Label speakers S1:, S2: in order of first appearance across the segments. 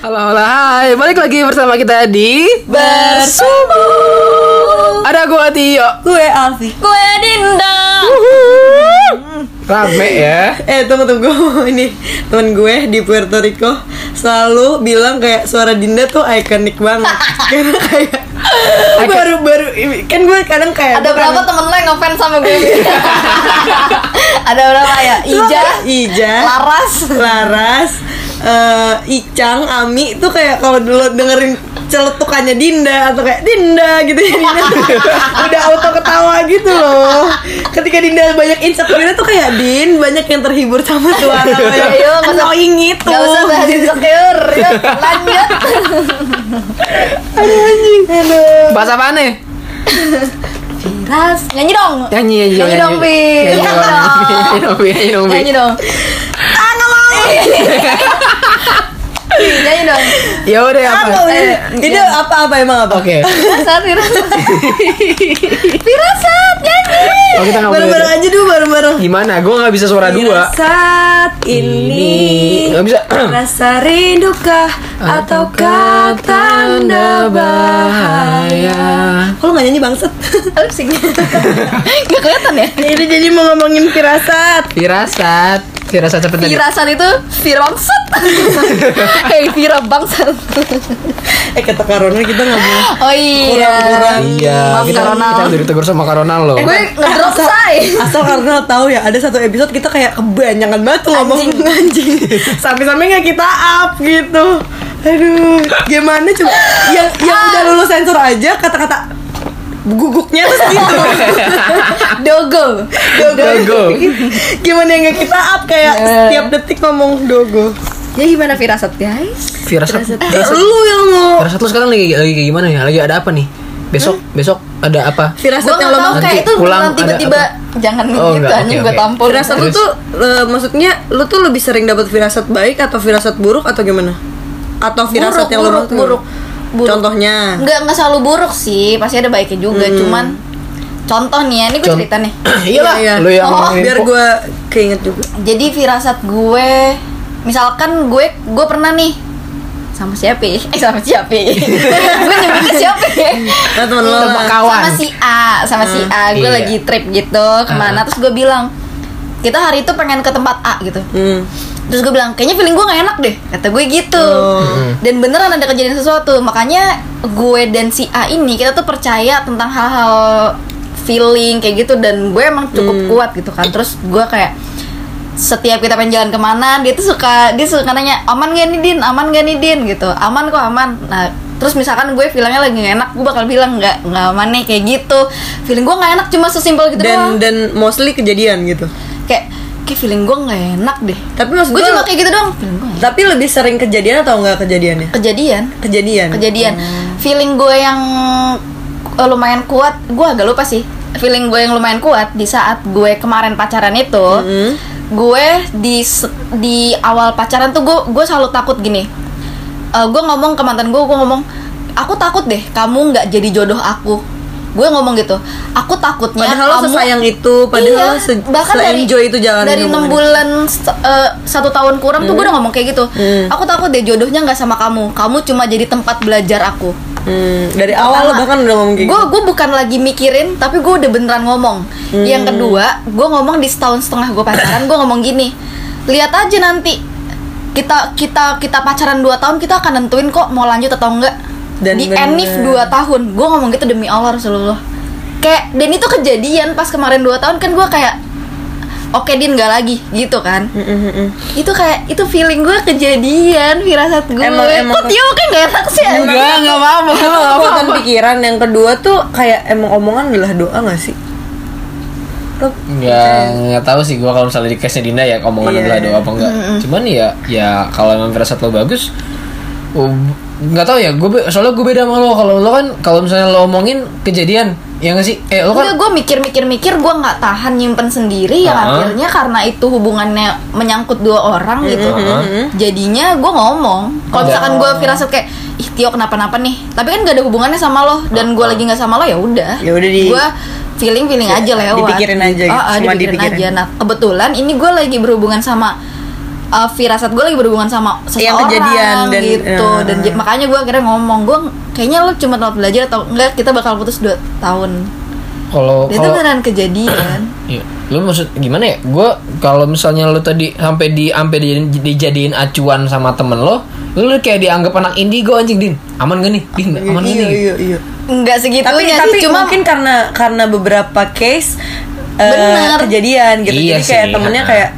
S1: Halo, halo, hai. Balik lagi bersama kita di
S2: Bersubu
S1: Ada gua Tio.
S2: Gue Alfi. Gue Dinda.
S1: Rame ya.
S2: Eh tunggu tunggu. Ini temen gue di Puerto Rico Selalu bilang kayak suara Dinda tuh ikonik banget. Karena kayak Baru-baru Kan gue kadang kayak
S3: Ada berapa temen lo yang ngefans sama gue? Ada berapa ya? Ija,
S2: Ija.
S3: Laras?
S2: Laras eh, Icang, Ami itu kayak kalau dulu dengerin celetukannya Dinda atau kayak Dinda gitu ya Dinda tuh udah auto ketawa gitu loh. Ketika Dinda banyak insecure tuh kayak Din banyak yang terhibur sama suara
S3: nggak usah-
S2: annoying itu
S3: Gak usah bahas insecure Yuk lanjut.
S2: Aduh anjing. Aduh.
S1: Bahas apa nih?
S3: Ras, nyanyi dong.
S1: Nyanyi, nyanyi,
S3: Nyanyi dong, Pi.
S1: Nyanyi dong. Nyanyi dong, Pi. Nyanyi dong, Pi.
S3: Nyanyi dong
S2: ah nggak mau
S3: Nyanyi dong
S1: Ya udah
S2: ah
S1: apa?
S2: nggak
S3: Eh,
S2: itu apa apa emang apa
S1: Oke.
S3: Firasat, firasat Firasat, nyanyi
S1: Oh, kita nggak boleh.
S2: bareng-bareng aja dulu bareng-bareng
S1: Gimana? Gua nggak bisa suara dua.
S2: saat ini
S1: Nggak bisa.
S2: Rasa rindukah ataukah tanda bahaya Kok lu gak nyanyi bangsat?
S3: Lip sync Gak kelihatan ya?
S2: Ini jadi mau ngomongin firasat
S1: Firasat. Firasat seperti tadi.
S3: Firasat itu Vira bangsat Hei Vira bangsat
S2: Eh kata Karona kita gak boleh
S3: Oh iya
S2: Kurang-kurang.
S1: Iya, kita,
S3: Ronald.
S1: kita udah ditegur sama Karonal loh.
S3: Gue ngedrop say
S2: Asal karena tahu ya ada satu episode kita kayak kebanyakan banget tuh ngomong
S3: Anjing.
S2: anjing Sampai-sampai gak kita up gitu Aduh Gimana coba Yang, yang udah lulus sensor aja kata-kata guguknya tuh gitu
S3: Dogo
S1: Dogo.
S2: Gimana yang gak kita up kayak
S3: Eh.
S2: setiap detik ngomong dogo
S3: Ya gimana firasat guys?
S1: Firasat.
S2: Eh, lu yang mau
S1: Firasat lu sekarang lagi lagi kayak gimana ya? Lagi ada apa nih? Besok besok ada apa?
S2: firasat yang lo mau
S3: kayak itu
S1: pulang
S3: tiba-tiba Jangan
S1: Oh,
S3: gitu
S1: enggak,
S3: anjing
S1: oke,
S3: gue
S1: oke.
S3: tampol
S2: Firasat lu
S1: Terus?
S2: tuh eh, maksudnya lu tuh lebih sering dapat firasat baik atau firasat buruk atau gimana? Atau firasat
S3: Buruk,
S2: yang lu
S3: buruk,
S2: mau tuh
S3: buruk, buruk.
S2: Contohnya.
S3: Enggak, enggak selalu buruk sih Pasti ada baiknya juga
S2: Hmm.
S3: Cuman Contoh nih ya, ini gue cerita nih
S1: Iyalah,
S2: Iya, iya.
S1: lu yang
S3: Oh,
S1: ngomongin
S2: Biar gue keinget juga.
S3: Jadi firasat gue Misalkan gue Gue pernah nih sama siapa ya? Eh sama siapa ya? Gue nyebutnya siapa ya?
S2: Nah, temen lo
S1: kawan.
S3: sama si A sama si A gue
S1: Iya.
S3: lagi trip gitu ke mana
S1: Ah.
S3: terus gue bilang kita hari itu pengen ke tempat A gitu
S2: Hmm.
S3: Terus gue bilang kayaknya feeling gue gak enak deh. Kata gue gitu.
S2: Oh.
S3: dan beneran ada kejadian sesuatu. Makanya gue dan si A ini kita tuh percaya tentang hal-hal feeling kayak gitu. Dan gue emang cukup
S2: Hmm.
S3: kuat gitu kan. Terus gue kayak setiap kita pengen jalan ke mana dia tuh suka dia suka nanya aman gak nih din? Aman gak nih din? Gitu. Aman kok aman. Nah terus misalkan gue feelingnya lagi gak enak gue bakal bilang nggak nggak aman nih kayak gitu. Feeling gue nggak enak cuma sesimpel gitu
S2: Dan
S3: doang.
S2: dan mostly kejadian gitu.
S3: Kayak kayak feeling gue nggak enak deh
S2: Tapi maksud
S3: gue
S2: gua-
S3: cuma kayak gitu doang feeling gue nggak enak.
S2: Tapi lebih sering kejadian atau enggak kejadiannya?
S3: kejadian
S2: Kejadian.
S3: kejadian feeling gue yang eh, lumayan kuat gue agak lupa sih feeling gue yang lumayan kuat di saat gue kemarin pacaran itu
S2: Hmm.
S3: gue di di awal pacaran tuh gue gue selalu takut gini Eh, gue ngomong ke mantan gue gue ngomong aku takut deh kamu nggak jadi jodoh aku gue ngomong gitu aku takutnya
S2: Padahal lo
S3: kamu
S2: sesayang itu, padahal
S3: Iya,
S2: se,
S3: bahkan dari
S2: enjoy itu jalan
S3: dari enam bulan se- eh, satu tahun kurang tuh gue udah ngomong kayak gitu
S2: Hmm.
S3: aku takut deh jodohnya nggak sama kamu kamu cuma jadi tempat belajar aku
S2: Hmm, dari awal lo bahkan udah ngomong kayak
S3: gue
S2: gitu.
S3: gue bukan lagi mikirin tapi gue udah beneran ngomong
S2: Hmm.
S3: yang kedua gue ngomong di setahun setengah gue pacaran gue ngomong gini lihat aja nanti kita kita kita pacaran 2 tahun kita akan nentuin kok mau lanjut atau enggak
S2: Dan
S3: di
S2: bener.
S3: Enif 2 tahun gue ngomong gitu demi Allah Rasulullah kayak dan itu kejadian pas kemarin 2 tahun kan gue kayak oke din nggak lagi gitu kan
S2: Mm, mm, mm, mm.
S3: itu kayak itu feeling gue kejadian firasat gue
S2: Emang- emang-
S3: kok Tio kayak gak enak sih anjing?
S1: Enggak, enggak apa-apa.
S2: Kekuatan pikiran yang kedua tuh kayak emang omongan adalah doa gak sih?
S1: Nggak, nggak tahu sih gua kalau misalnya di case-nya Dinda ya omongan
S2: Iya.
S1: adalah doa apa enggak. Cuman ya ya kalau emang firasat lo bagus oh, nggak tahu ya gue soalnya gue beda sama lo kalau lo kan kalau misalnya lo omongin kejadian ya nggak sih eh lo kan
S3: gue mikir-mikir-mikir gue nggak tahan nyimpen sendiri yang
S1: Ah.
S3: akhirnya karena itu hubungannya menyangkut dua orang gitu. Jadinya gue ngomong. Kalau misalkan gue firasat kayak ih Tio kenapa-napa nih, tapi kan gak ada hubungannya sama lo dan gue lagi nggak sama lo ya udah.
S2: Ya udah di-
S3: Gue feeling feeling aja lewat.
S2: dipikirin aja gitu,
S3: Ah, ah,
S2: cuma
S3: dipikirin,
S2: dipikirin.
S3: aja. Nah kebetulan ini gue lagi berhubungan sama uh, firasat gue lagi berhubungan sama seseorang
S2: Yang kejadian dan-
S3: gitu
S2: uh.
S3: dan makanya gue akhirnya ngomong gue kayaknya lo cuma telat belajar atau enggak kita bakal putus 2 tahun
S1: Kalau
S3: itu beneran kejadian
S1: Iya. Lu maksud gimana ya? Gue kalau misalnya lu tadi sampai di sampai dijadiin, dijadiin acuan sama temen lo, lu kayak dianggap anak indigo anjing din. Aman gak nih? Din, aman gak
S2: iya,
S1: nih?
S2: iya, iya.
S3: enggak segitunya
S2: tapi
S3: sih
S2: tapi
S3: cuma
S2: mungkin karena karena beberapa case eh,
S3: Bener.
S2: kejadian gitu
S1: Iya
S2: jadi kayak
S1: sih,
S2: temennya
S1: ha.
S2: kayak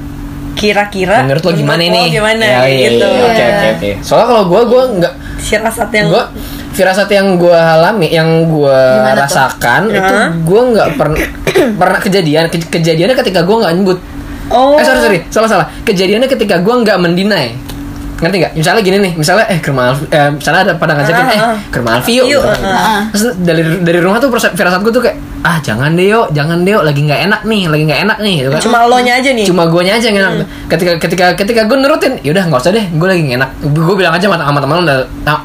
S2: kira-kira
S1: Menurut lo gimana
S2: lo
S1: nih?
S2: gimana
S1: Ya, iya,
S2: gitu
S1: iya. Oke oke oke. Soalnya kalau gue gue nggak
S2: firasat yang
S1: gue firasat yang gue alami yang gue
S3: Gimana tuh?
S1: rasakan itu gue nggak pernah pernah kejadian Ke- kejadiannya ketika gue nggak nyebut
S2: oh
S1: eh sorry sorry salah salah kejadiannya ketika gue nggak mendinai ngerti nggak? Misalnya gini nih misalnya eh ke rumah Alfi- eh, misalnya ada pada ngajakin
S2: Ah,
S1: eh
S2: ah.
S1: ke rumah Alfi yuk gitu.
S2: ah, ah.
S1: terus dari dari rumah tuh perasa- firasat gue tuh kayak ah jangan deh yuk jangan deh yuk lagi nggak enak nih lagi nggak enak nih gitu kan.
S2: Cuma lo nya aja nih.
S1: Cuma guanya aja yang enak. Ketika ketika ketika gue nurutin yaudah nggak usah deh gue lagi nggak enak. Gue bilang aja sama, sama teman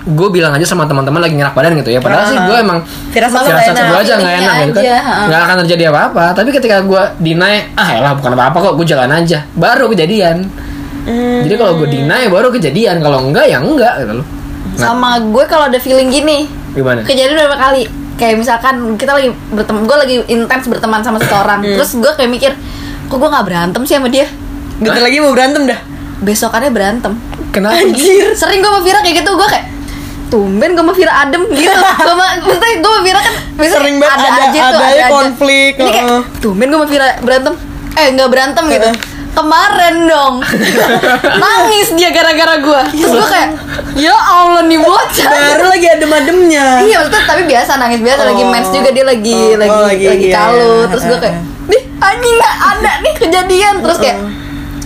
S1: gue bilang aja sama teman-teman lagi nggak enak badan gitu ya. Padahal
S2: Ah.
S1: sih gue emang
S2: Firasat
S1: gue aja nggak enak gitu kan.
S3: aja,
S1: nggak akan terjadi apa-apa. Tapi ketika gue deny ah ya bukan apa-apa kok gue jalan aja. Baru kejadian
S2: Hmm.
S1: jadi kalau gue deny baru kejadian. Kalau enggak ya enggak gitu loh. Nah,
S3: sama gue kalau ada feeling gini
S1: gimana?
S3: kejadian berapa kali? Kayak misalkan kita lagi berteman gue lagi intens berteman sama seseorang.
S2: Hmm.
S3: terus gue kayak mikir kok gue nggak berantem sih sama dia?
S2: Bentar lagi mau berantem dah.
S3: Besokannya berantem.
S1: Kenapa?
S2: Anjir.
S3: Sering gue sama Vira kayak gitu gue kayak tumben gue sama Vira adem gitu. Gue sama maksudnya gue sama Vira kan biasanya
S2: Sering banget ada-
S3: aja tuh
S2: ada
S3: ada
S2: aja.
S3: aja.
S2: konflik,
S3: ini kayak
S2: heeh.
S3: tumben gue sama Vira berantem. Eh nggak berantem gitu. Kemarin dong. Nangis dia gara-gara gue terus gue kayak ya Allah nih bocah.
S2: Baru lagi adem-ademnya.
S3: Iya maksudnya tapi biasa nangis biasa. Lagi
S2: Oh.
S3: mens juga dia lagi
S2: Oh,
S3: lagi
S2: oh,
S3: lagi,
S2: lagi, iya,
S3: kalu
S2: iya.
S3: terus gue kayak nih anjing nggak ada nih kejadian. Terus kayak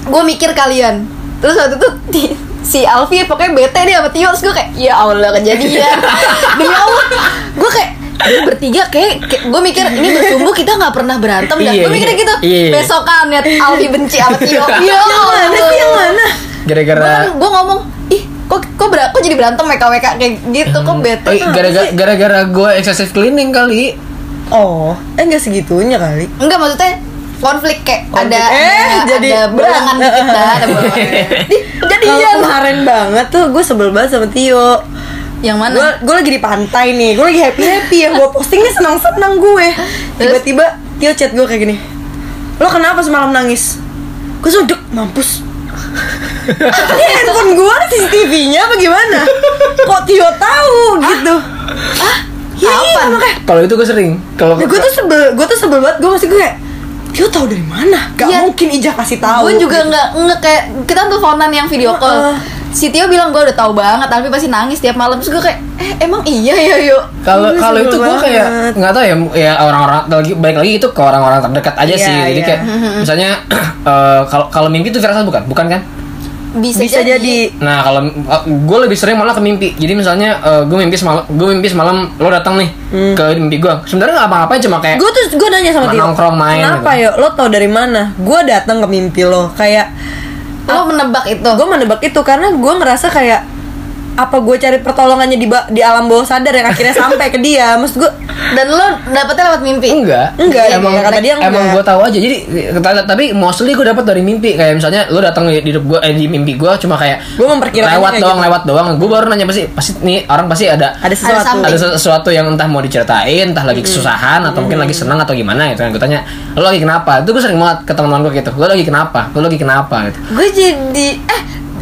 S3: gue mikir kalian. Terus waktu itu di- si Alfi pokoknya bete dia sama Tio. Terus gue kayak ya Allah kejadian. Demi Allah gue kayak bertiga kayak, gue mikir ini bertumbuh kita nggak pernah berantem dah.
S1: Iya,
S3: gue mikirnya
S1: iya.
S3: gitu
S1: Iya,
S3: besokan liat Alfi benci sama Tio. Ya
S2: yang mana sih yang mana?
S1: Gara-gara
S3: gue ngomong ih kok kok, ber- kok jadi berantem WK WK kayak gitu kok bete
S1: Eh, gara-gara gara-gara gue excessive cleaning kali.
S2: Oh eh nggak segitunya kali.
S3: Enggak maksudnya konflik kayak
S2: Konflik.
S3: ada
S2: Eh,
S3: ada,
S2: jadi
S3: ada dikit dah, ada jadi
S2: kalau kemarin banget tuh gue sebel banget sama Tio
S3: Yang mana?
S2: gue gue lagi di pantai nih. Gue lagi happy happy yang gue postingnya senang senang gue tiba-tiba Tio chat gue kayak gini. Lo kenapa semalam nangis? Gue sedek mampus. Ini handphone gue ada CCTV-nya apa gimana? Kok Tio tahu? Gitu. Ah ya iya
S3: Kapan?
S2: makanya.
S1: Kalau itu gue sering. Kalau
S2: Nah, gue tuh sebel gue tuh sebel banget. Gue masih gue kayak Tio tahu dari mana? Gak
S3: Iya.
S2: mungkin Ija kasih tahu.
S3: Gue juga
S2: gitu.
S3: nggak nggak kayak kita tuh teleponan yang video call.
S2: Heeh.
S3: Si Tio bilang gue udah tahu banget, tapi pasti nangis tiap malam. Terus gue kayak, eh emang iya ya yuk.
S1: kalau
S2: Gue
S1: kalau itu gue kayak nggak tahu ya ya orang-orang lagi baik lagi itu ke orang-orang terdekat aja
S2: Iya,
S1: sih. Jadi
S2: iya.
S1: kayak misalnya eh, kalau kalau mimpi itu firasat bukan? Bukan kan?
S3: Bisa,
S2: bisa jadi.
S1: nah kalau gue lebih sering malah ke mimpi. Jadi misalnya gue mimpi semalam gue mimpi semalam lo datang nih
S2: Hmm.
S1: ke mimpi gue sebenarnya nggak apa-apa cuma kayak
S2: gue tuh gue nanya sama Tio
S1: nongkrong main
S2: kenapa
S1: gitu.
S2: ya lo tau dari mana? Gue datang ke mimpi lo. Kayak
S3: lo menebak itu.
S2: gue menebak itu karena gue ngerasa kayak apa gue cari pertolongannya di ba- di alam bawah sadar yang akhirnya sampai ke dia maksud gue
S3: Dan lo dapetnya lewat mimpi.
S1: enggak
S2: Enggak,
S1: emang
S2: iya, kata dia enggak.
S1: emang gue tahu aja jadi tapi mostly gue dapat dari mimpi kayak misalnya lo datang di hidup gue eh, di mimpi gue cuma kayak
S2: Gua memperkirakannya
S1: lewat doang
S2: gitu.
S1: lewat doang gue baru nanya pasti pasti nih orang pasti ada
S2: ada sesuatu
S1: ada sesuatu yang entah mau diceritain, entah lagi kesusahan atau mungkin lagi senang atau gimana gitu kan. Gue tanya, "Lo lagi kenapa?" Itu gue sering banget ke teman-teman gue gitu. "Lo lagi kenapa? Lo lagi kenapa?" gitu.
S3: Gue jadi eh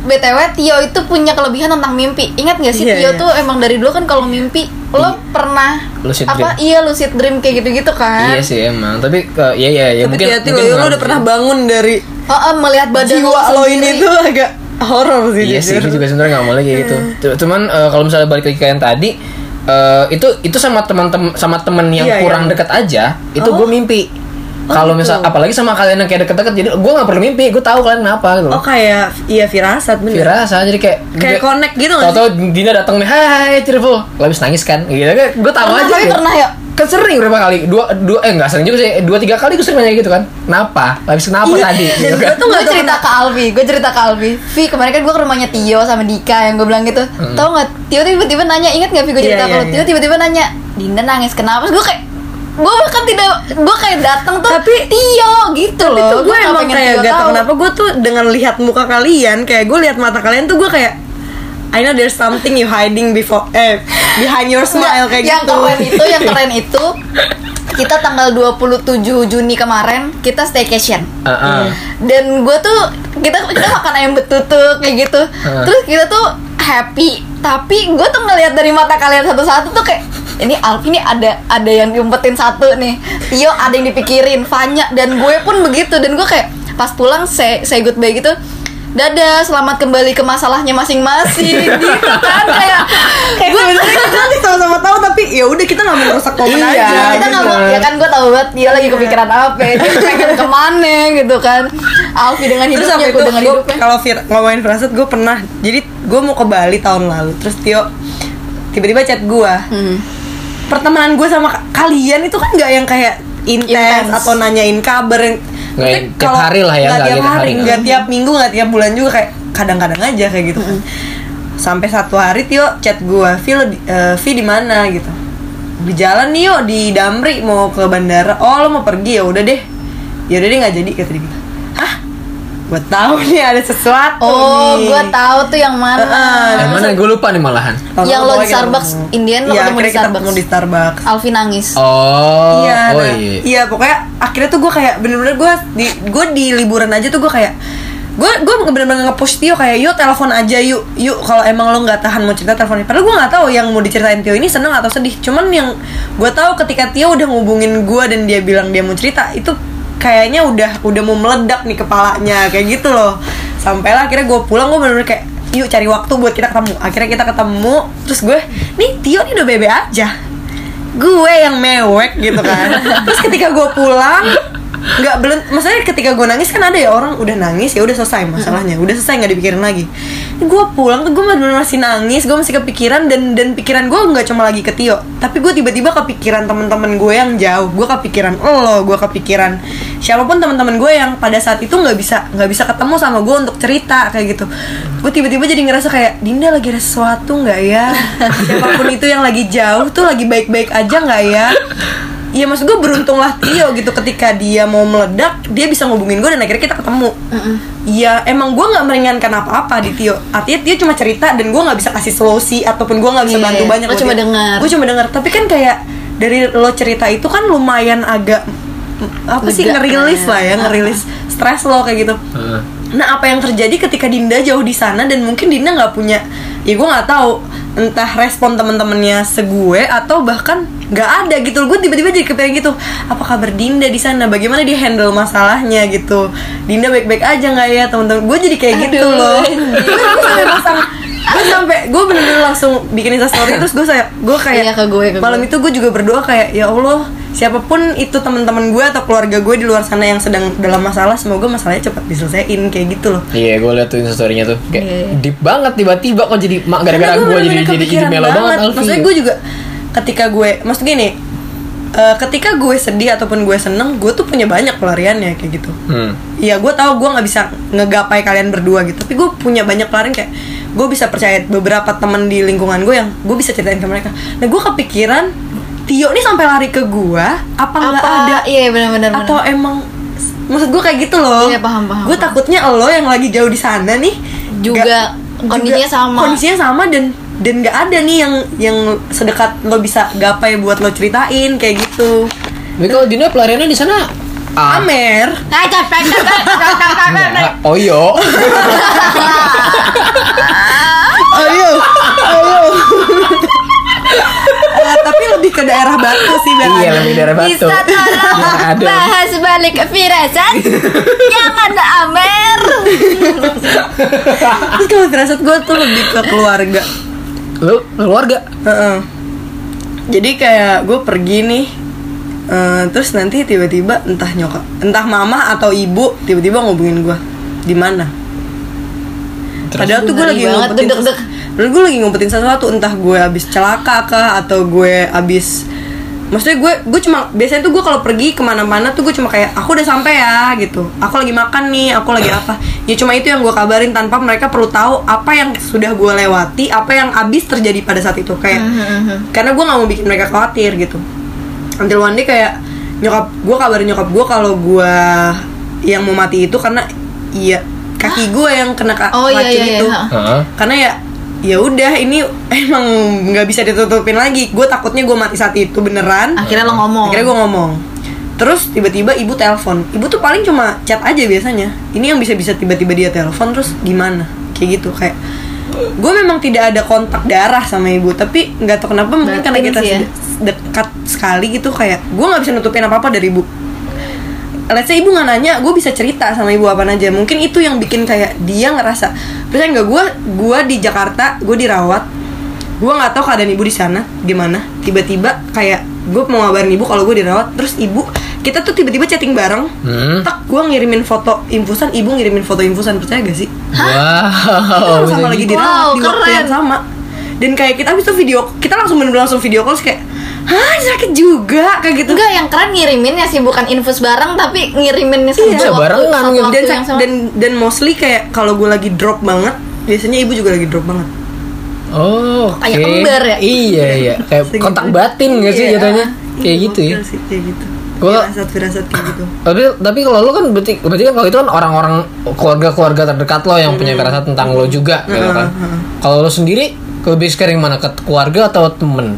S3: BTW Tio itu punya kelebihan tentang mimpi. Ingat gak sih
S2: Iya,
S3: Tio
S2: iya.
S3: tuh emang dari dulu kan kalau mimpi lo pernah
S1: Lucid
S3: apa
S1: dream.
S3: iya lucid dream kayak gitu-gitu kan.
S1: Iya sih emang, tapi eh, iya iya ya mungkin
S2: hati-hati
S1: mungkin
S2: lo lo udah pernah bangun dari
S3: Oh, oh, melihat badan
S2: jiwa lo ini tuh agak horor sih
S1: Iya sih, gue juga sebenarnya nggak boleh kayak gitu. C- Cuman eh, kalau misalnya balik lagi ke yang tadi, eh, itu itu sama teman-teman sama temen yang
S2: Iya,
S1: kurang
S2: iya.
S1: dekat aja, itu
S2: Oh.
S1: gue mimpi.
S2: Oh,
S1: Kalau
S2: gitu.
S1: misal apalagi sama kalian yang kayak deket-deket, jadi gue nggak perlu mimpi, gue tahu kalian kenapa gitu.
S2: oh kayak iya firasat bener
S1: Firasa jadi kayak
S2: kayak connect gitu sih?
S1: Tahu-tahu Dina datang nih, hai lo habis nangis kan? Gitu kan, gue tahu
S3: Pernah,
S1: aja.
S3: tapi
S1: gitu.
S3: pernah ya?
S1: Kan sering berapa kali? Dua, dua, eh nggak sering juga sih, dua tiga kali gue sering nanya gitu kan? Kenapa? Habis kenapa
S2: Iya,
S1: tadi? Gitu
S2: gue
S1: kan?
S2: tuh
S3: gue
S2: nggak tahu
S3: cerita ke Alvi, gue cerita ke Alvi. Vi kemarin kan gue ke rumahnya Tio sama Dika yang gue bilang gitu. Tau nggak? Tio tiba-tiba nanya, ingat nggak Vi gue cerita
S2: Iya,
S3: kalau
S2: iya,
S3: Tio
S2: iya.
S3: tiba-tiba nanya, Dinda nangis kenapa? Terus gue kayak gue bahkan tidak gue kayak datang tuh
S2: Tapi-
S3: Tio gitu
S2: Tapi
S3: loh
S2: tuh gue emang
S3: pengen
S2: kayak gak tau
S3: tahu.
S2: kenapa gue tuh dengan lihat muka kalian Kayak gue lihat mata kalian tuh gue kayak I know there's something you hiding before eh behind your smile kayak
S3: yang
S2: gitu.
S3: keren itu yang keren itu kita tanggal 27 Juni kemarin kita staycation
S1: Ah, ah.
S3: dan gue tuh kita kita makan ayam betutu kayak gitu
S1: Heeh.
S3: terus kita tuh happy tapi gue tuh ngelihat dari mata kalian satu-satu tuh kayak ini Alfi nih ada ada yang diumpetin satu nih. Tio ada yang dipikirin Fanya dan gue pun begitu. Dan gue kayak pas pulang say, say goodbye gitu dadah selamat kembali ke masalahnya masing-masing. Gitu kan kayak
S2: Kayak sebenarnya kita sama-sama tahu tapi ya udah kita nggak mau merusak momen
S1: Iya,
S2: aja.
S3: kita nggak mau ya kan gue tahu banget dia lagi kepikiran apa dia pengen ke mana gitu kan. Alfi dengan
S2: Terus
S3: hidupnya gue
S2: itu
S3: dengan
S2: gua-
S3: hidupnya.
S2: kalau Fir ngomongin firasat gue pernah jadi gue mau ke Bali tahun lalu. Terus Tio tiba-tiba chat gue
S3: Hmm.
S2: Pertemanan gue sama ka- kalian itu kan nggak yang kayak intens atau nanyain kabar yang
S1: yang tiap
S2: kalau
S1: hari lah ya,
S2: nggak tiap hari
S1: hari.
S2: nggak tiap minggu nggak tiap bulan juga kayak kadang-kadang aja kayak gitu kan. Sampai satu hari Tio chat gue Vi lo di- Vi di mana? gitu. Di jalan nih yuk di Damri mau ke bandara. Oh lo mau pergi? Ya udah deh. Ya udah deh nggak jadi kata dia gitu gue tahu nih ada sesuatu
S3: Oh,
S2: nih
S3: gue tahu tuh yang mana.
S2: Heeh.
S1: Yang mana gue lupa nih malahan.
S2: Tahun
S3: Yang lo di Starbucks. Indian lo
S2: Iya,
S3: ketemu di Starbucks.
S2: ketemu di Starbucks
S3: Alfi nangis.
S1: Oh,
S2: iya,
S1: oh
S2: nah,
S1: iya.
S2: iya pokoknya akhirnya tuh gue kayak bener-bener gue di gue di liburan aja tuh gue kayak gue gue bener-bener nge-push Tio kayak yuk telepon aja yuk yuk kalau emang lo nggak tahan mau cerita teleponin padahal gue nggak tahu yang mau diceritain Tio ini seneng atau sedih cuman yang gue tahu ketika Tio udah ngubungin gue dan dia bilang dia mau cerita itu kayaknya udah udah mau meledak nih kepalanya kayak gitu loh. Sampailah akhirnya gue pulang gue bener-bener kayak yuk cari waktu buat kita ketemu. Akhirnya kita ketemu terus gue nih Tio ini udah bebe aja. Gue yang mewek gitu kan. Terus ketika gue pulang nggak belum maksudnya ketika gue nangis kan ada ya orang udah nangis ya udah selesai masalahnya. Udah selesai nggak dipikirin lagi gue pulang tuh gue masih nangis gue masih kepikiran dan dan pikiran gue nggak cuma lagi ke Tio. Tapi gue tiba-tiba kepikiran teman-teman gue yang jauh. Gue kepikiran lo gue kepikiran siapa pun teman-teman gue yang pada saat itu nggak bisa nggak bisa ketemu sama gue untuk cerita kayak gitu. Gue tiba-tiba jadi ngerasa kayak Dinda lagi ada sesuatu nggak ya? Siapa pun itu yang lagi jauh tuh lagi baik-baik aja nggak ya Iya maksud gue beruntunglah Tio gitu ketika dia mau meledak dia bisa ngubungin gue dan akhirnya kita ketemu. Iya emang gue nggak meringankan apa-apa di Tio. Artinya Tio cuma cerita dan gue nggak bisa kasih solusi ataupun gue nggak bisa
S3: Iya,
S2: bantu banyak.
S3: lo cuma dengar.
S2: Gue cuma dengar. Tapi kan kayak dari lo cerita itu kan lumayan agak apa sih
S3: Lega,
S2: ngerilis
S3: ya.
S2: lah ya ngerilis stres lo kayak gitu.
S1: Heeh.
S2: Nah apa yang terjadi ketika Dinda jauh di sana dan mungkin Dinda nggak punya ya gue nggak tahu entah respon teman-temannya segue atau bahkan nggak ada gitu. Gue tiba-tiba jadi kepengen gitu apa kabar Dinda di sana? Bagaimana dia handle masalahnya gitu? Dinda baik-baik aja nggak ya teman-teman? Gue jadi kayak gitu
S3: Aduh,
S2: loh. Gue sampai pasang gue sampai gue bener-bener langsung bikin story terus gue saya gue kayak
S3: Iya, ke gue, ke
S2: malam
S3: gue.
S2: itu gue juga berdoa kayak ya Allah siapa pun itu teman-teman gue atau keluarga gue di luar sana yang sedang dalam masalah semoga masalahnya cepat diselesaikan kayak gitu loh
S1: Iya, gue liat tuh instastorynya tuh kayak
S3: Iya.
S1: deep banget tiba-tiba kok jadi mak gara-gara gue jadi
S2: bener-bener
S1: jadi jadi
S2: kepikiran
S1: melo banget Alfi.
S2: Maksudnya gue juga ketika gue, maksud gini, eh, ketika gue sedih ataupun gue seneng, gue tuh punya banyak pelariannya kayak gitu.
S1: Hmm.
S2: Iya, gue tahu gue nggak bisa ngegapai kalian berdua gitu, tapi gue punya banyak pelarian kayak gue bisa percaya beberapa teman di lingkungan gue yang gue bisa ceritain ke mereka. Nah, gue kepikiran Tio nih sampai lari ke gue, apa nggak ada
S3: Iya benar-benar.
S2: atau emang maksud gue kayak gitu loh.
S3: Iya, paham, paham,
S2: Gue takutnya lo yang lagi jauh di sana nih
S3: Juga kondisinya sama.
S2: Kondisinya sama dan dan nggak ada nih yang yang sedekat lo bisa gapai buat lo ceritain kayak gitu.
S1: Tapi kalau Dina pelariannya di sana
S2: Amer,
S3: Ah,
S1: oh iya.
S2: ayo, ayo. Eh, tapi lebih ke daerah Batu sih biar
S1: Iya, lebih daerah batu.
S3: Bisa tolong bahas balik firasat Jangan Amer
S2: Terus kalau firasat gue tuh lebih ke keluarga.
S1: Lu keluarga?
S2: Heeh. Jadi kayak gue pergi nih eh, terus nanti tiba-tiba entah nyokap, entah mama atau ibu tiba-tiba ngubungin gue di mana. Padahal tuh gue lagi ngumpetin Padahal gue lagi ngumpetin sesuatu entah gue abis celaka kah atau gue abis Maksudnya gue gue cuma biasanya tuh gue kalau pergi ke mana-mana tuh gue cuma kayak aku udah sampai ya gitu. Aku lagi makan nih, aku lagi apa. Ya cuma itu yang gue kabarin tanpa mereka perlu tahu apa yang sudah gue lewati, apa yang abis terjadi pada saat itu kayak. Karena gue nggak mau bikin mereka khawatir gitu. Until one day kayak nyokap gue kabarin nyokap gue kalau gue yang mau mati itu karena iya kaki gue yang kena ka-
S3: Oh, iya,
S2: racun
S3: iya,
S2: itu.
S3: iya.
S1: Heeh.
S2: karena ya ya udah ini emang nggak bisa ditutupin lagi. Gue takutnya gue mati saat itu beneran.
S3: Akhirnya lo ngomong.
S2: Akhirnya gue ngomong. Terus tiba-tiba ibu telepon. Ibu tuh paling cuma chat aja biasanya. Ini yang bisa-bisa tiba-tiba dia telepon terus gimana? Kayak gitu kayak gue memang tidak ada kontak darah sama ibu tapi nggak tahu kenapa mungkin karena kita
S3: sih ya.
S2: Dekat sekali gitu kayak gue nggak bisa nutupin apa apa dari ibu let's say ibu nggak nanya gue bisa cerita sama ibu apa aja mungkin itu yang bikin kayak dia ngerasa percaya nggak gue gue di Jakarta gue dirawat gue nggak tahu keadaan ibu di sana gimana tiba-tiba kayak gue mau ngabarin ibu kalau gue dirawat terus ibu kita tuh tiba-tiba chatting bareng
S1: Hmm.
S2: tak gue ngirimin foto infusan ibu ngirimin foto infusan percaya gak sih
S1: Wow.
S2: kita sama lagi dirawat
S3: Wow,
S2: di waktu
S3: keren.
S2: yang sama dan kayak kita habis itu video kita langsung bener langsung video call kayak hah sakit juga kayak gitu
S3: Enggak, yang keren ngiriminnya sih bukan infus bareng tapi ngiriminnya satu
S1: Bisa
S3: waktu-
S1: barengan
S3: satu waktu
S2: dan
S3: yang sama.
S2: dan dan mostly kayak kalau gue lagi drop banget biasanya ibu juga lagi drop banget
S1: Oh, oke.
S3: Kayak kembar ya?
S1: Iya, iya. Kayak
S2: Segitu.
S1: kontak batin gak sih
S2: Iya.
S1: jatuhnya? Kayak
S2: Iya,
S1: gitu ya.
S2: sih, kayak gitu
S1: Gua-
S2: firasat firasat kayak gitu
S1: Tapi tapi kalau lo kan berarti berarti kan kalau itu kan orang-orang keluarga-keluarga terdekat lo yang punya firasat tentang lo juga gitu kan. Kalau lo sendiri lebih sering mana ke keluarga atau temen?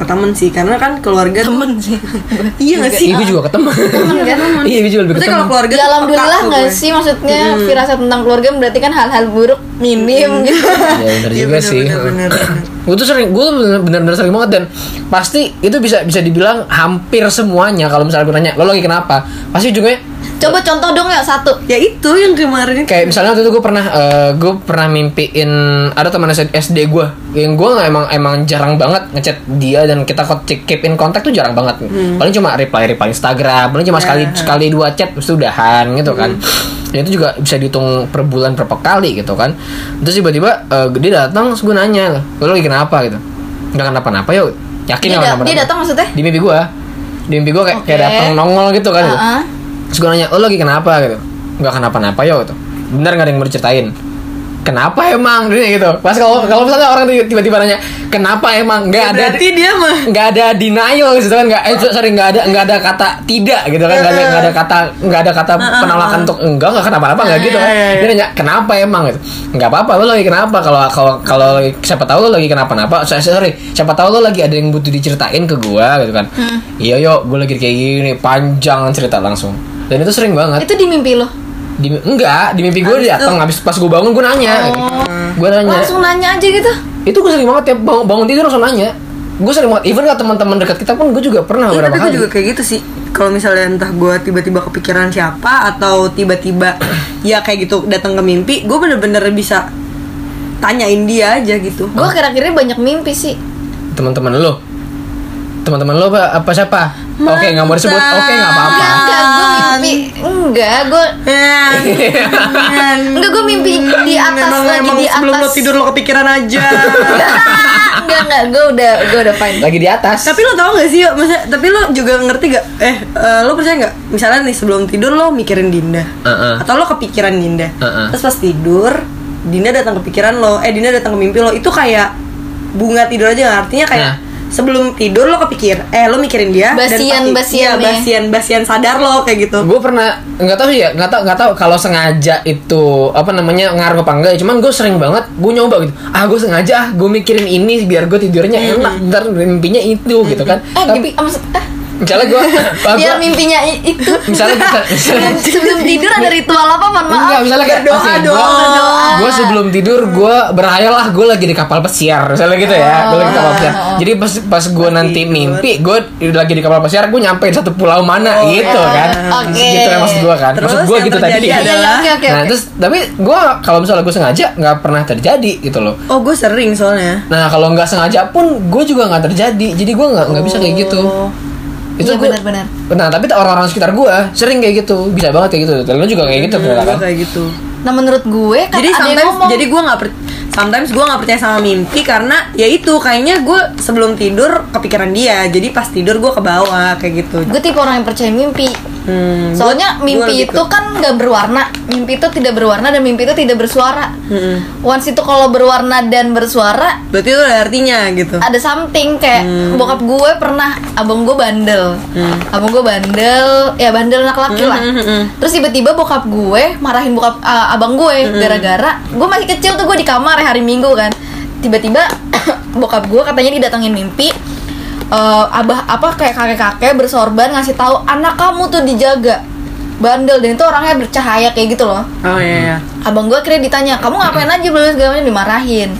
S2: Ke temen sih karena kan keluarga
S3: temen sih
S2: iya gak sih
S1: Iya, gue juga ke temen.
S3: kan?
S1: Iya, gue juga lebih ke temen.
S2: keluarga
S3: Ya alhamdulillah nggak sih maksudnya firasat tentang keluarga berarti kan hal-hal buruk minim gitu.
S1: Ya bener
S2: Iya,
S1: juga
S2: bener,
S1: sih.
S2: bener, bener, bener.
S1: Gue tuh sering, gue bener-bener sering banget dan pasti itu bisa bisa dibilang hampir semuanya kalau misalnya gue nanya lo lagi kenapa, pasti juga
S3: Coba contoh dong ya satu.
S2: ya itu yang kemarin
S1: kayak misalnya waktu itu gue pernah eh, gue pernah mimpiin ada teman SD gue yang gue nggak emang emang jarang banget ngechat dia dan kita kok keep in kontak tuh jarang banget. Paling cuma reply reply Instagram paling cuma sekali sekali dua chat terus udahan gitu kan. Dan itu juga bisa dihitung per bulan berapa kali gitu kan. Terus tiba-tiba eh, dia datang terus gue nanya lo lagi kenapa? gitu. Nggak kenapa-napa yuk. Yakin
S3: Dia, da- dia datang maksudnya?
S1: di mimpi gue di mimpi gue kayak kayak
S3: Oke.
S1: datang nongol gitu kan. Gitu.
S3: Heeh.
S1: Terus gue nanya, lo lagi kenapa gitu? Nggak kenapa-napa yo gitu. Bener nggak ada yang mau diceritain? Kenapa emang? Dia gitu. Pas kalau kalau misalnya orang tiba-tiba nanya, kenapa emang? Nggak ada
S2: berarti dia mah
S1: nggak ada denial gitu kan nggak eh sorry nggak ada nggak ada kata tidak gitu kan nggak ada nggak ada kata nggak ada kata penolakan untuk enggak nggak kenapa-napa nggak gitu kan
S2: iya, iya.
S1: dia nanya kenapa emang gitu nggak apa-apa lo lagi kenapa kalau kalau kalau siapa tahu lo lagi kenapa-napa sorry, sorry siapa tahu lo lagi ada yang butuh diceritain ke gua gitu kan iya yo gue lagi kayak gini panjang cerita langsung dan itu sering banget.
S3: Itu di mimpi lo.
S1: di, enggak di mimpi gue dia datang habis pas gue bangun gue nanya.
S3: Oh.
S1: gue nanya.
S3: Langsung nanya aja gitu.
S1: itu gue sering banget ya bangun, bangun tidur langsung nanya. Gue sering banget even ke teman-teman dekat kita pun gue juga pernah beberapa
S2: tapi gue juga kayak gitu sih. Kalau misalnya entah gue tiba-tiba kepikiran siapa atau tiba-tiba ya kayak gitu datang ke mimpi gue bener-bener bisa tanyain dia aja gitu.
S3: Gue kira-kira banyak mimpi sih.
S1: teman-teman lo teman-teman lo apa, apa siapa? Oke nggak mau disebut. Oke nggak apa-apa.
S3: Enggak, gue mimpi. Enggak, gue enggak gue mimpi di atas
S2: memang,
S3: lagi
S2: memang
S3: di
S2: sebelum
S3: atas.
S2: lo tidur lo kepikiran aja.
S3: Enggak enggak, gue udah gue udah fine.
S1: lagi di atas.
S2: Tapi lo tau gak sih yuk masa tapi lo juga ngerti gak? Eh eh, lo percaya gak? Misalnya nih sebelum tidur lo mikirin Dinda.
S1: Heeh.
S2: atau lo kepikiran Dinda.
S1: Heeh.
S2: terus pas tidur Dinda datang kepikiran lo. Eh Dinda datang ke mimpi lo. Itu kayak bunga tidur aja artinya kayak
S1: Nah.
S2: Sebelum tidur lo kepikir eh lo mikirin dia
S3: Basian-
S2: dan pasti,
S3: basian
S2: iya,
S3: nih.
S2: basian basian sadar lo kayak gitu.
S1: Gue pernah nggak tahu sih ya nggak tahu nggak tahu kalau sengaja itu apa namanya ngaruh apa enggak ya. cuman gue sering banget gue nyoba gitu. Ah gue sengaja ah gue mikirin ini biar gue tidurnya enak. Ntar mimpinya itu gitu kan.
S3: Eh,
S1: tapi
S3: eh,
S1: misalnya gue
S3: biar mimpinya itu.
S1: misalnya misalnya
S3: Sebelum tidur ada ritual apa, mohon maaf.
S1: Enggak, misalnya kayak
S2: dong,
S1: gua,
S3: berdoa.
S1: gua sebelum tidur gue berhayal lah gue lagi di kapal pesiar misalnya gitu ya. Gue lagi di kapal pesiar. Jadi pas pas gue nanti
S2: tidur.
S1: mimpi gue lagi di kapal pesiar gue nyampe di satu pulau mana gitu kan.
S3: Oke.
S1: gitu kan maksud gue kan.
S2: Terus
S1: maksud gue gitu tadi.
S3: Iya, iya,
S2: adalah-
S3: oke oke
S1: nah
S3: oke.
S1: terus tapi gue kalau misalnya gue sengaja nggak pernah terjadi gitu loh.
S2: Oh gue sering soalnya.
S1: Nah kalau nggak sengaja pun gue juga nggak terjadi. Jadi gue nggak nggak bisa kayak gitu
S2: Oh.
S3: Iya, benar-benar.
S1: nah tapi orang-orang sekitar gue sering kayak gitu. Bisa banget kayak gitu. Dan lu juga kayak gitu
S2: Hmm,
S1: kan?
S2: kayak gitu.
S3: Nah menurut gue kan
S2: jadi sometimes
S3: ngomong.
S2: jadi gue nggak per- sometimes gue nggak percaya sama mimpi karena ya itu kayaknya gue sebelum tidur kepikiran dia. Jadi pas tidur gue ke bawah kayak gitu.
S3: Gue tipe orang yang percaya mimpi
S2: Hmm,
S3: soalnya
S2: gua-
S3: mimpi
S2: gua gitu.
S3: itu kan nggak berwarna mimpi itu tidak berwarna dan mimpi itu tidak bersuara
S2: Mm-mm.
S3: once itu kalau berwarna dan bersuara
S2: berarti itu ada artinya gitu
S3: ada something kayak
S2: Hmm.
S3: bokap gue pernah abang gue bandel abang gue bandel ya bandel anak laki lah
S2: Hmm, hmm, hmm.
S3: terus tiba-tiba bokap gue marahin bokap ah, abang gue
S2: Hmm.
S3: gara-gara gue masih kecil tuh gue di kamar ya hari minggu kan tiba-tiba bokap gue katanya didatengin mimpi eh, abah apa kayak kakek-kakek bersorban ngasih tahu anak kamu tuh dijaga bandel dan itu orangnya bercahaya kayak gitu loh
S2: oh iya, iya.
S3: abang gue akhirnya ditanya kamu ngapain aja belum segala macam dimarahin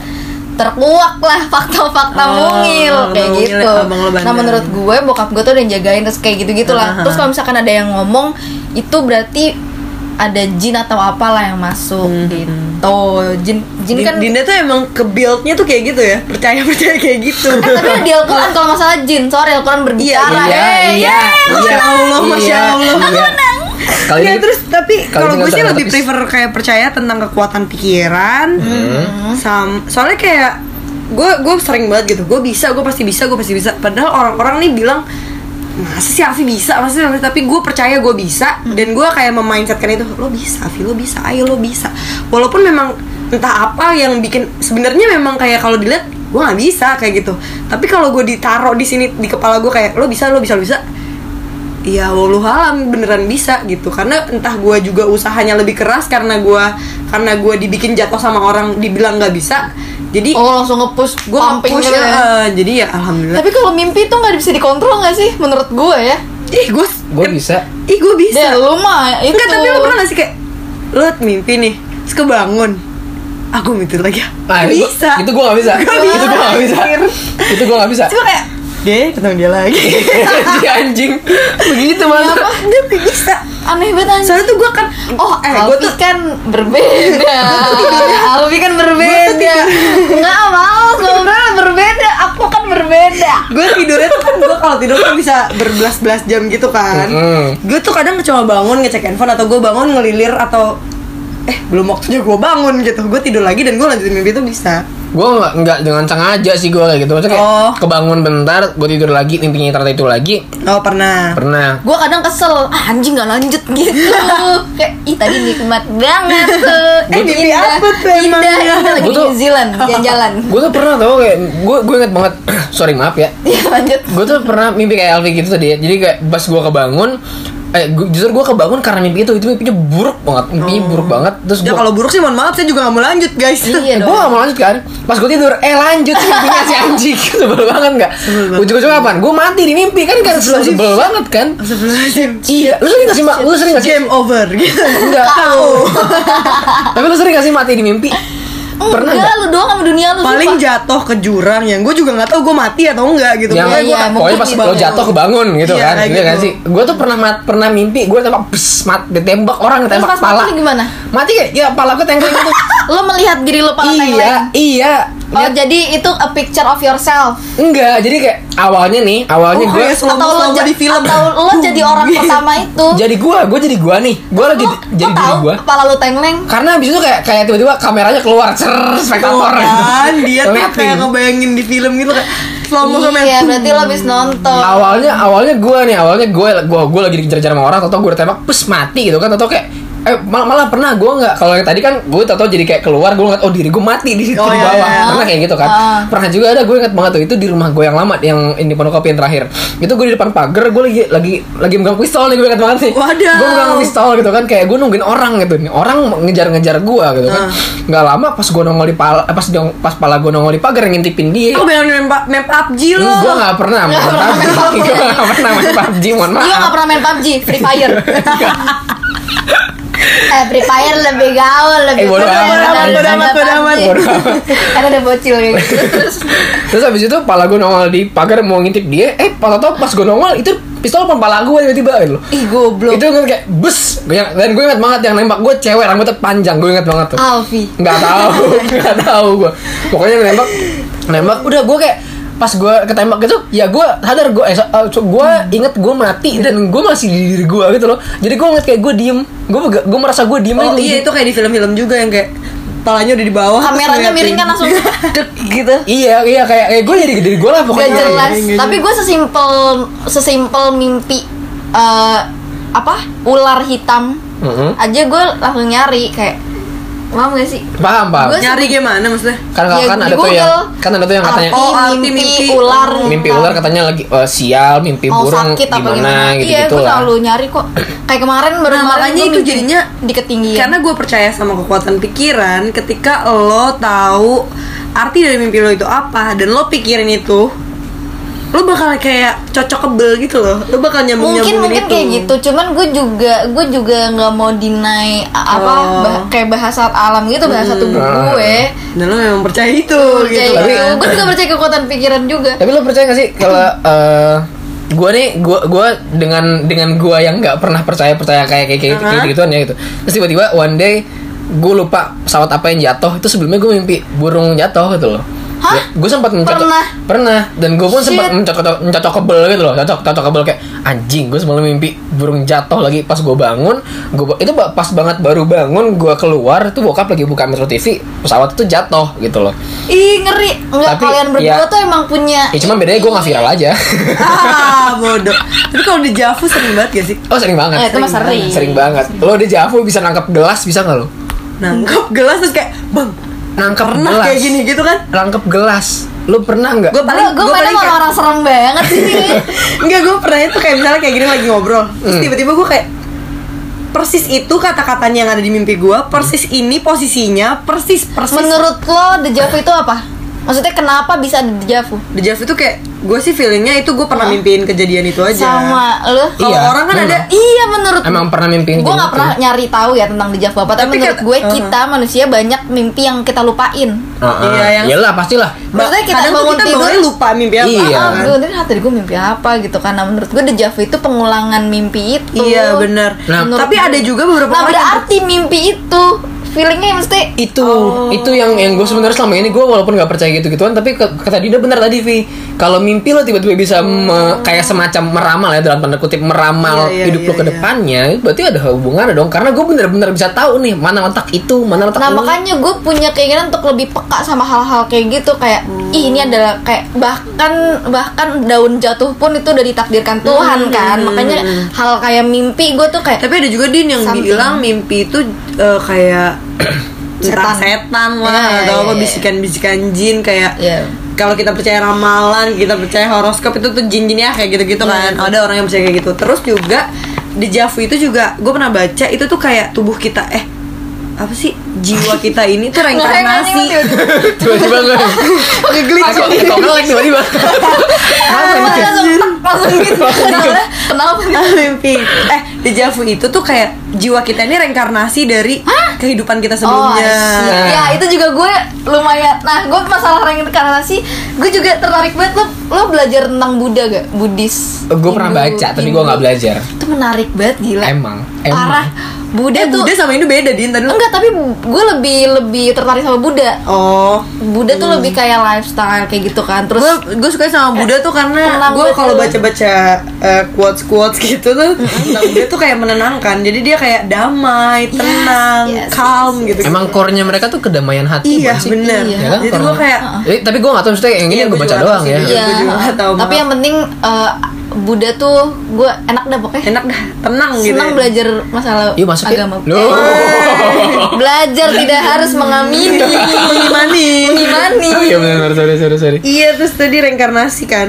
S3: terkuak lah fakta-fakta
S2: Oh,
S3: mungil kayak
S2: mungil
S3: gitu.
S2: ya.
S3: Nah menurut gue bokap gue tuh udah jagain terus kayak gitu gitulah.
S2: Aha.
S3: Terus kalau misalkan ada yang ngomong itu berarti ada jin atau apalah yang masuk
S2: Hmm,
S3: gitu. Jin jin kan
S2: Dinda tuh emang ke build-nya tuh kayak gitu ya. Percaya percaya kayak gitu.
S3: Eh, tapi di Al-Quran kalau masalah jin, sorry Al-Quran berbicara.
S1: iya
S3: Hey,
S1: iya.
S2: Masya Allah, Masya
S1: iya,
S2: Allah.
S1: iya. Kali
S2: ya
S1: ini
S2: terus tapi kalau gue sih lebih prefer kayak percaya tentang kekuatan pikiran.
S1: Hmm.
S2: Sam- soalnya kayak gue gue sering banget gitu. Gue bisa gue pasti bisa gue pasti bisa. Padahal orang-orang nih bilang masa sih Afi bisa? Masa sih Afi?" tapi gue percaya gue bisa.
S1: Hmm.
S2: dan gue kayak memindsetkan itu lo bisa Afi lo bisa ayo lo bisa. Walaupun memang entah apa yang bikin sebenarnya memang kayak kalau dilihat gue nggak bisa kayak gitu. Tapi kalau gue ditaruh di sini di kepala gue kayak lo bisa lo bisa lo bisa. Iya, walau halam beneran bisa gitu. Karena entah gue juga usahanya lebih keras karena gue karena gue dibikin jatuh sama orang dibilang nggak bisa jadi
S3: Oh langsung nge-push
S2: gue
S3: pumping
S2: push
S3: gitu ya.
S2: jadi ya alhamdulillah
S3: Tapi kalau mimpi tuh nggak bisa dikontrol nggak sih menurut gue ya?
S2: ih gue
S1: gue bisa
S2: ih gue bisa
S3: Deh, lu mah itu.
S2: enggak tapi lo pernah gak sih kayak lo mimpi nih terus kebangun aku mimpi lagi
S1: Ah, itu,
S2: bisa
S1: itu gue gak bisa.
S2: Gua
S1: Itu gue gak bisa. Itu gue gak bisa.
S2: cuma kayak deh ketemu dia lagi
S1: si anjing. Begitu mas.
S2: apa dia bisa
S3: Aneh banget anjing.
S2: soalnya tuh gue kan
S3: Oh,
S2: eh gue tuh
S3: kan berbeda. Alfi kan berbeda. Enggak mau, ngobrol berbeda. Aku kan berbeda.
S2: gue tidurnya tuh kan gue kalau tidur kan bisa berbelas-belas jam gitu kan gue tuh kadang cuma bangun ngecek handphone atau gue bangun ngelilir atau eh belum waktunya gue bangun gitu gue tidur lagi dan gue lanjutin mimpi itu bisa
S1: Gue gak, nggak dengan sengaja sih gue kayak gitu. Maksudnya kayak
S2: Oh.
S1: kebangun bentar, gue tidur lagi, mimpinya ternyata itu lagi.
S2: oh pernah
S3: Nah.
S1: Pernah.
S3: Gue kadang kesel, ah, anjing gak lanjut gitu. Kayak, ih tadi nikmat banget tuh.
S2: Eh, mimpi
S3: Indah,
S2: apa tuh
S3: Indah,
S2: emangnya?
S3: indah lagi
S1: Gua
S3: di
S1: tuh-
S3: New Zealand, jalan-jalan.
S1: Gue tuh pernah tau kayak gue gue inget banget. Sorry maaf ya.
S3: Ya lanjut.
S1: Gue tuh pernah mimpi kayak Alfi gitu tadi ya. Jadi kayak pas gue kebangun, eh gua, justru gue kebangun karena mimpi itu. Itu mimpinya buruk banget. Mimpinya buruk banget. Terus
S2: ya kalau buruk sih mohon maaf saya juga gak mau lanjut guys.
S3: Iya
S1: gue gak mau lanjut kan Pas gue tidur Eh lanjut mimpinya si anjing. Sebel banget gak
S2: banget.
S1: Ujung-ujungnya apaan? Gue mati di mimpi Kan? Kan sebel, sebel banget kan? Iya. Lu sering gak sih Mak? Lu sering gak sih?
S2: Game over. Gitu
S1: Enggak Tapi lu sering gak sih mati di mimpi Pernah
S3: Enggak,
S1: gak
S3: lu doang sama dunia lu
S2: paling
S3: sumpah.
S2: jatuh ke jurang yang gue juga nggak tahu gue mati atau enggak gitu
S1: yang
S2: Pokoknya
S3: iya,
S1: pokoknya pas lo jatuh kebangun gitu
S2: Iya,
S1: kan Iya kan
S2: gitu.
S1: sih gue tuh pernah mat, pernah mimpi gue tembak pes mat ditembak orang
S3: pas
S1: kepala
S3: mati gimana?
S1: mati kayak ya kepala gue tengkleng gitu
S3: Lo melihat diri lo pala
S1: iya iya
S3: Oh, jadi itu a picture of yourself.
S1: enggak jadi kayak awalnya nih awalnya
S2: Oh,
S1: gue
S2: slow-
S3: atau lo
S2: slow-mo
S3: ja-
S2: di film.
S3: atau lo jadi orang pertama itu.
S1: jadi gue gue jadi gue nih gue lagi jadi gue
S3: kepala lo tengleng.
S1: karena abis itu kayak kayak tiba-tiba kameranya keluar cer spektator
S2: kan dia tuh kayak ngebayangin di film gitu kayak slow mo sama
S3: Iya, berarti lo habis nonton.
S1: awalnya awalnya gue nih awalnya gue gue gue lagi dikejar-kejar sama orang atau gue ditembak pus mati gitu kan atau kayak eh malah, malah pernah gue nggak kalau yang tadi kan gue tau jadi kayak keluar gue ngeliat oh diri gue mati di situ
S2: Oh,
S1: di
S2: iya,
S1: bawah
S2: iya.
S1: pernah kayak gitu kan
S3: Ah.
S1: pernah juga ada gue inget banget tuh itu di rumah gue yang lama yang ini Pondokopi yang terakhir itu gue di depan pagar gue lagi lagi lagi megang pistol nih gue inget banget nih
S2: Wadaw.
S1: gue megang pistol gitu kan kayak gue nungguin orang gitu nih orang ngejar-ngejar gue gitu kan
S2: Ah.
S1: nggak lama pas gue nongol di pala eh, pas dong- pas pala gue nongol di pagar ngintipin dia
S2: Aku bayangin main, main PUBG lo
S1: gue gak pernah main
S3: Nggak pernah main
S1: PUBG. Gue gak pernah main PUBG Mohon
S3: Lo gak
S1: maaf
S3: pernah main PUBG, Free Fire. eh, Free Fire lebih gaul, lebih
S1: Eh, bodo amat,
S2: bodo amat, bodo amat.
S1: Bodo amat.
S3: Kan ada bocil kayak gitu. Terus
S1: Terus abis itu pala gue nongol di pagar mau ngintip dia Eh pas tau pas gue nongol itu pistol depan pala gue tiba-tiba gitu loh
S3: ih goblok.
S1: Itu gue kayak bus Yang- Dan gue ingat banget yang nembak gue cewek rambutnya panjang Gue ingat banget tuh
S3: Alfi.
S1: Nggak tahu Nggak tahu gue Pokoknya nembak Nembak udah gue kayak pas gue ketembak gitu ya gue sadar gue eh, so- eh, gue inget gue mati dan gue masih di diri gue gitu loh jadi gue ngeliat kayak gue diem gue gue merasa gue diem
S2: Oh
S1: aja
S2: iya
S1: gitu.
S2: itu kayak di film-film juga yang kayak kepalanya udah di bawah
S3: kameranya miring kan langsung dek gitu
S1: Iya, iya kayak eh gue jadi dari gue lah
S3: gak
S1: pokoknya.
S3: jelas
S2: Iya, iya.
S3: tapi gue sesimpel sesimpel mimpi eh, apa ular hitam
S1: Mm-mm.
S3: aja gue langsung nyari kayak paham gak sih?
S1: Paham, paham.
S3: Gua
S2: nyari gimana maksudnya?
S1: Kan
S3: Ya,
S1: kan ada tuh yang kan ada tuh yang katanya
S2: Oh,
S3: arti mimpi,
S2: mimpi.
S3: ular
S1: mimpi
S3: hitam.
S1: ular katanya lagi eh, sial, mimpi
S3: mau
S1: burung
S3: sakit apa
S1: gimana,
S3: gimana?
S1: gitu
S3: iya gue selalu nyari kok. Kayak kemarin baru
S2: Nah,
S3: kemarin
S2: makanya itu
S3: mimpi
S2: jadinya
S3: di ketinggian.
S2: karena gue percaya sama kekuatan pikiran ketika lo tahu arti dari mimpi lo itu apa dan lo pikirin itu lo bakal kayak cocok kebel gitu loh lo bakal nyambung
S3: mungkin
S2: nyambungin
S3: mungkin
S2: itu
S3: kayak gitu cuman gue juga gue juga nggak mau deny apa
S2: Oh.
S3: bah- kayak bahasa alam gitu bahasa tubuh
S1: Ah.
S3: gue
S2: dan lo memang percaya itu gitu
S3: Percaya
S1: Tapi-
S3: gitu. gue juga percaya kekuatan pikiran juga
S1: Tapi lo percaya gak sih kalau eh gue nih gue gue dengan dengan gue yang nggak pernah percaya percaya kayak kayak kayak
S2: Uh-huh.
S1: gitu gituan ya gitu. Terus tiba-tiba one day gue lupa pesawat apa yang jatuh itu sebelumnya gue mimpi burung jatuh gitu loh.
S3: Hah?
S1: gue sempat mencocok
S3: Pernah?
S1: pernah. Dan gue pun sempat
S3: Shit.
S1: mencocok mencocokable gitu loh. Cocok cocokable kayak anjing gue semalam mimpi burung jatuh lagi pas gue bangun gue itu pas banget baru bangun gue keluar itu bokap lagi buka metro TV pesawat itu jatuh gitu loh.
S3: Ih ngeri. Nggak
S1: Tapi,
S3: kalian berdua
S1: ya-
S3: tuh emang punya
S1: ya cuman bedanya gue nggak viral aja.
S2: Ah bodoh. Tapi kalau di Javu sering banget gak sih?
S1: Oh sering banget.
S3: Eh, itu mah sering.
S1: sering. banget. Lo di Javu bisa nangkap gelas bisa nggak lo?
S2: Nangkep gelas terus kayak bang
S1: nangkap
S2: pernah
S1: gelas.
S2: kayak gini gitu kan?
S1: Nangkap gelas. Lo pernah nggak?
S2: Gue paling
S3: gue
S2: paling
S3: sama
S2: kayak
S3: orang serem banget sih.
S2: Enggak, gue pernah itu kayak misalnya kayak gini lagi ngobrol. Terus
S1: Hmm.
S2: tiba-tiba gue kayak Persis itu kata-katanya yang ada di mimpi gue Persis ini posisinya Persis, persis
S3: menurut lo dejavu itu apa maksudnya kenapa bisa ada dejavu
S2: The Jav itu kayak Gue sih feelingnya itu gue pernah
S3: Hah?
S2: mimpiin kejadian itu aja
S3: sama lo
S2: Kalau
S1: Iya,
S2: orang kan
S1: memang.
S2: ada
S3: iya menurut
S1: emang pernah mimpiin
S3: gue nggak
S1: gitu?
S3: pernah nyari tahu ya tentang dejavu apa tapi,
S2: Tapi
S3: menurut gue
S2: uh-huh.
S3: kita manusia banyak mimpi yang kita lupain
S1: Heeh.
S2: Iya, yang-
S1: Iyalah pastilah
S3: Maksudnya kita
S2: Kadang
S3: bangun
S2: kita
S3: tidur-
S2: lupa mimpi apa
S1: Iya.
S3: ah, gue tadi tadi gue mimpi apa gitu karena menurut gue dejavu itu pengulangan mimpi itu
S2: Iya bener
S1: Nah,
S3: Menurut
S2: Tapi
S3: gue.
S2: ada juga beberapa
S3: nah berarti mimpi itu feelingnya mesti
S1: itu
S2: Oh.
S1: itu yang yang gue sebenarnya selama ini gue walaupun nggak percaya gitu gituan tapi kata Dinda benar tadi Vi kalau mimpi lo tiba-tiba bisa me- kayak semacam meramal ya dalam tanda kutip meramal
S2: iya,
S1: hidup lo
S2: iya,
S1: ke
S2: iya.
S1: depannya berarti ada hubungannya dong karena gue bener-bener bisa tahu nih mana letak itu mana letak
S3: Nah
S1: ini.
S3: makanya gue punya keinginan untuk lebih peka sama hal-hal kayak gitu kayak ih ini adalah kayak bahkan bahkan daun jatuh pun itu udah ditakdirkan Tuhan kan makanya hal kayak mimpi gue tuh kayak
S2: Tapi ada juga Din yang
S3: Something.
S2: bilang mimpi itu eh, kayak entah
S3: Setan.
S2: setan lah
S3: Iya,
S2: atau
S3: iya,
S2: apa
S3: iya.
S2: bisikan-bisikan jin kayak
S3: Iya.
S2: kalau kita percaya ramalan, kita percaya horoskop itu tuh jin-jin ya kayak gitu-gitu
S3: Iya,
S2: kan. Ada orang yang percaya kayak gitu. Terus juga di Javu itu juga gue pernah baca itu tuh kayak tubuh kita eh apa sih jiwa kita ini tuh reinkarnasi.
S1: tiba-tiba nggak
S2: Ngeglitch
S1: Aku
S2: sendiri.
S1: ngelek tiba-tiba
S3: Kenapa langsung gitu Kenapa?
S2: Mimpi eh di Javu itu tuh kayak jiwa kita ini reinkarnasi dari kehidupan kita
S3: Oh,
S2: sebelumnya
S3: see. ya itu juga gue lumayan. Nah, gue masalah reinkarnasi, gue juga tertarik banget lo lo belajar tentang Buddha gak? Buddhis.
S1: gue pernah baca tapi gue nggak belajar
S3: Itu menarik banget gila.
S1: emang emang
S3: Parah. Buddha
S2: eh
S3: tuh
S2: Buddha sama Hindu beda din tadi
S3: enggak tapi gue lebih lebih tertarik sama Buddha.
S2: oh.
S3: Buddha tuh lebih kayak lifestyle kayak gitu kan. Terus
S2: gue gue suka sama Buddha tuh karena gue kalau baca baca quotes quotes gitu tuh tentang Buddha tuh kayak menenangkan. Jadi dia kayak damai tenang
S3: yes,
S2: calm gitu.
S1: Emang core-nya mereka tuh kedamaian hati
S2: iya
S1: sih?
S2: bener.
S3: Iya.
S1: Ya kan,
S2: jadi gue kayak
S1: Eh, tapi gue gak tau maksudnya yang ini
S2: Iya,
S1: yang gue baca doang
S2: ngerti
S1: ya.
S2: Sih.
S3: Iya. Tapi yang penting eh, Buddha tuh gue enak dah pokoknya.
S2: enak dah tenang gitu
S3: Senang
S2: ya.
S3: belajar masalah
S1: Yuk masukin
S3: agama.
S1: Loh.
S3: Belajar tidak harus mengamini.
S2: mengimani
S3: Mengimani.
S1: Oh iya benar sorry sorry sorry.
S2: iya terus tadi reinkarnasi kan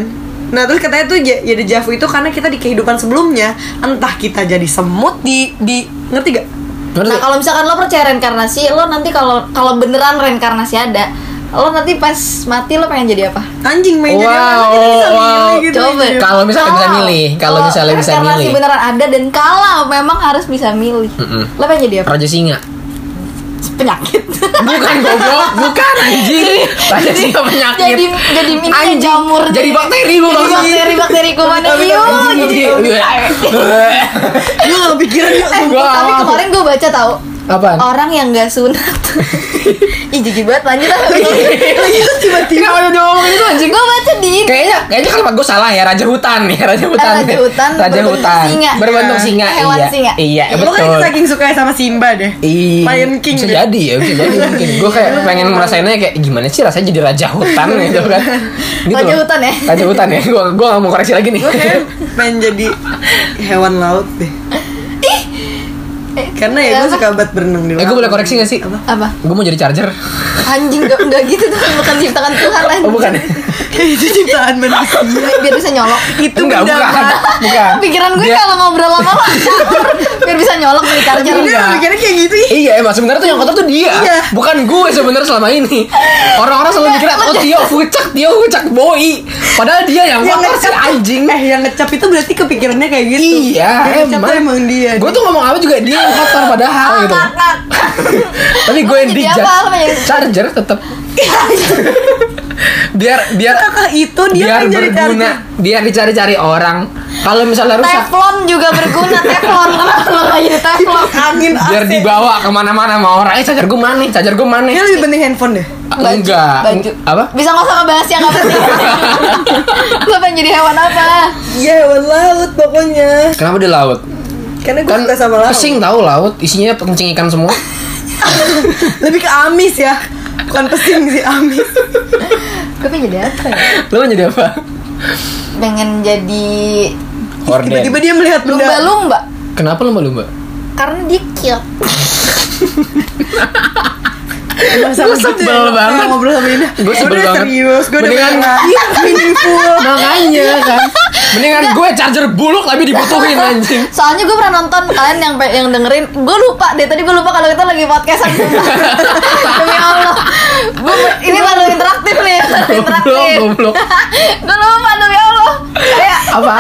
S2: Nah terus katanya tuh ya ya dejavu itu karena kita di kehidupan sebelumnya entah kita jadi semut di di ngerti gak?
S1: Ngerti?
S3: Nah kalau misalkan lo percaya reinkarnasi, lo nanti kalau kalau beneran reinkarnasi ada, lo nanti pas mati lo pengen jadi apa?
S2: Anjing main jadi
S1: Wow,
S2: apa? Kita bisa
S1: wow.
S2: milih gitu.
S3: Coba.
S1: Kalau misalnya bisa milih, kalau
S3: lo
S1: misalnya bisa milih.
S3: beneran ada dan kalau memang harus bisa milih,
S1: Mm-mm.
S3: lo pengen jadi apa?
S1: Raja singa.
S3: Penyakit.
S1: Bukan goblok, bukan anjing. Raja singa penyakit.
S3: jadi jadi ini
S1: Anjing.
S3: jamur.
S1: Jadi bakteri gua
S3: Jadi bakteri bakteri kuman
S2: Tapi-
S3: iyo.
S1: Anjing,
S3: jadi-
S1: iya.
S2: Gue gak kepikiran yuk
S3: Eh,
S1: Gua
S3: tapi kemarin gue baca tau
S1: Apaan?
S3: orang yang nggak sunat ih jijik banget lanjut lah
S1: Tiba-tiba ada ngomongin itu anjing.
S3: gue baca di ini
S1: Kayaknya kayaknya kalimat gue salah ya Raja Hutan nih Raja Hutan.
S3: Raja Hutan
S1: Raja Hutan.
S3: singa.
S1: Berbentuk
S2: Iya.
S1: singa.
S3: Hewan
S1: iya.
S3: singa.
S1: Iya,
S2: Lo
S1: betul.
S2: kan saking suka sama Simba deh.
S1: Iya,
S2: Lion King
S1: bisa jadi ya, bisa jadi mungkin. Gue kayak pengen ngerasainnya kayak gimana sih rasanya jadi raja hutan gitu kan. Gitu
S3: Raja hutan ya?
S1: Raja hutan ya. Gue gue gak mau koreksi lagi nih.
S2: Gue kayak pengen jadi hewan laut deh. Karena ya gue suka banget berenang di laut.
S1: Eh gue boleh koreksi gak sih?
S3: apa
S1: Gue mau jadi charger.
S3: anjing nggak nggak gitu tuh bukan ciptakan Tuhan anjing
S1: Oh bukan.
S2: Kayak itu ciptaan manusia.
S3: biar bisa nyolok
S2: Itu
S1: Enggak,
S2: benda
S1: bukan. Bukan.
S3: pikiran gue
S1: Dia-
S3: kalau ngobrol lama lama biar bisa nyolok charger
S2: Dia
S1: Enggak.
S2: mikirnya kayak gitu.
S1: Iya emang sebenarnya tuh yang kotor tuh dia
S2: Iya.
S1: Bukan gue sebenarnya selama ini Orang-orang selalu mikir Oh Tio fucak Tio fucak boy Padahal dia yang
S2: Yang
S1: kotor si anjing
S2: Eh yang ngecap itu berarti kepikirannya kayak gitu.
S1: Iya
S2: Yang
S1: emang
S2: emang dia.
S1: Gue tuh ngomong apa juga dia yang kotor padahal gitu Tapi gue yang dijat? Charger tetep Biar Biar
S2: Kakak itu dia
S1: Biar
S2: kan jadi
S1: berguna Biar dicari-cari orang Kalau misalnya rusak
S3: teflon juga berguna teflon kenapa lo nggak jadi teflon
S2: angin
S1: Biar
S2: AC.
S1: dibawa ke mana-mana sama orang Eh charger gue mana nih Charger gue mana
S2: Dia lebih penting handphone deh.
S1: Enggak
S3: baju
S1: Apa?
S3: bisa nggak usah ngebahas yang nggak penting lo pengen jadi hewan apa
S2: Iya hewan laut pokoknya.
S1: Kenapa di laut?
S2: Karena gue
S1: kan
S2: suka sama laut.
S1: pesing tahu laut isinya kencing ikan semua
S2: Lebih ke amis ya. Bukan pesing sih amis.
S3: Gue pengen jadi apa ya
S1: lo mau jadi apa
S3: pengen jadi
S1: Horden
S2: Tiba-tiba dia melihat benda.
S3: lumba-lumba
S1: kenapa lumba-lumba
S3: karena dia cute
S1: sebel
S2: gitu ya,
S1: banget.
S2: ngobrol sama Indah.
S1: Gua sebel
S2: Udah
S1: banget.
S2: serius, gue udah
S1: Mendingan-
S2: meaningful.
S1: makanya kan mendingan gue charger buluk tapi dibutuhin anjing
S3: Soalnya gue pernah nonton kalian yang yang dengerin, gue lupa deh tadi gue lupa kalau kita lagi podcastan. Demi Allah, gue ini baru interaktif nih, baru interaktif.
S1: goblok.
S3: gue lupa demi Allah. Kayak
S1: apa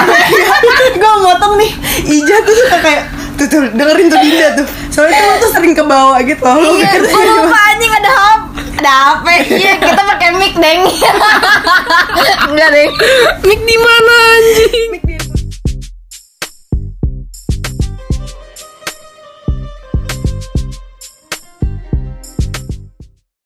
S2: gue motong nih Ija tuh suka kayak tuh, tuh dengerin tuh Dinda tuh soalnya tuh lo tuh sering ke bawah gitu loh
S3: iya, gue lupa anjing ada hap, ada HP. Iya, kita pakai mic deng. Enggak deng.
S1: mic di mana anjing